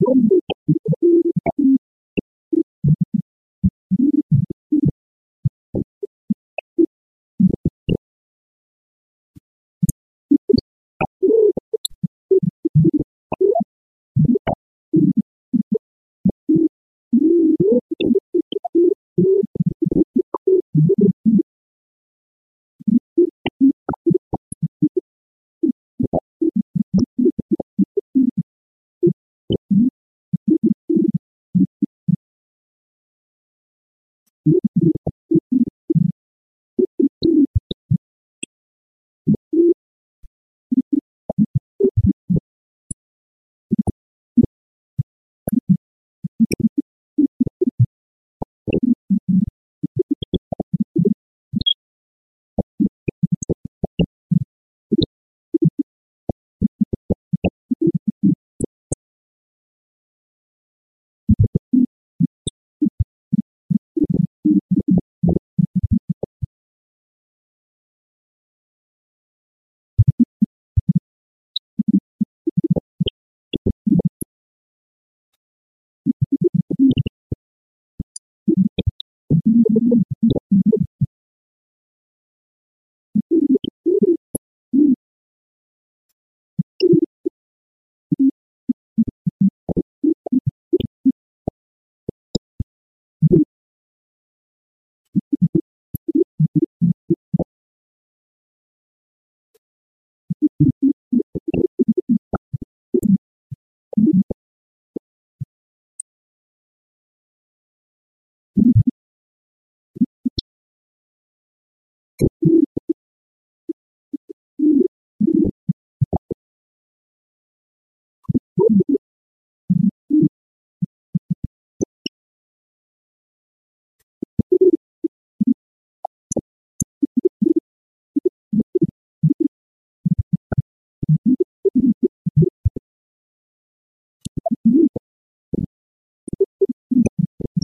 Boom. you.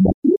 you.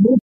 you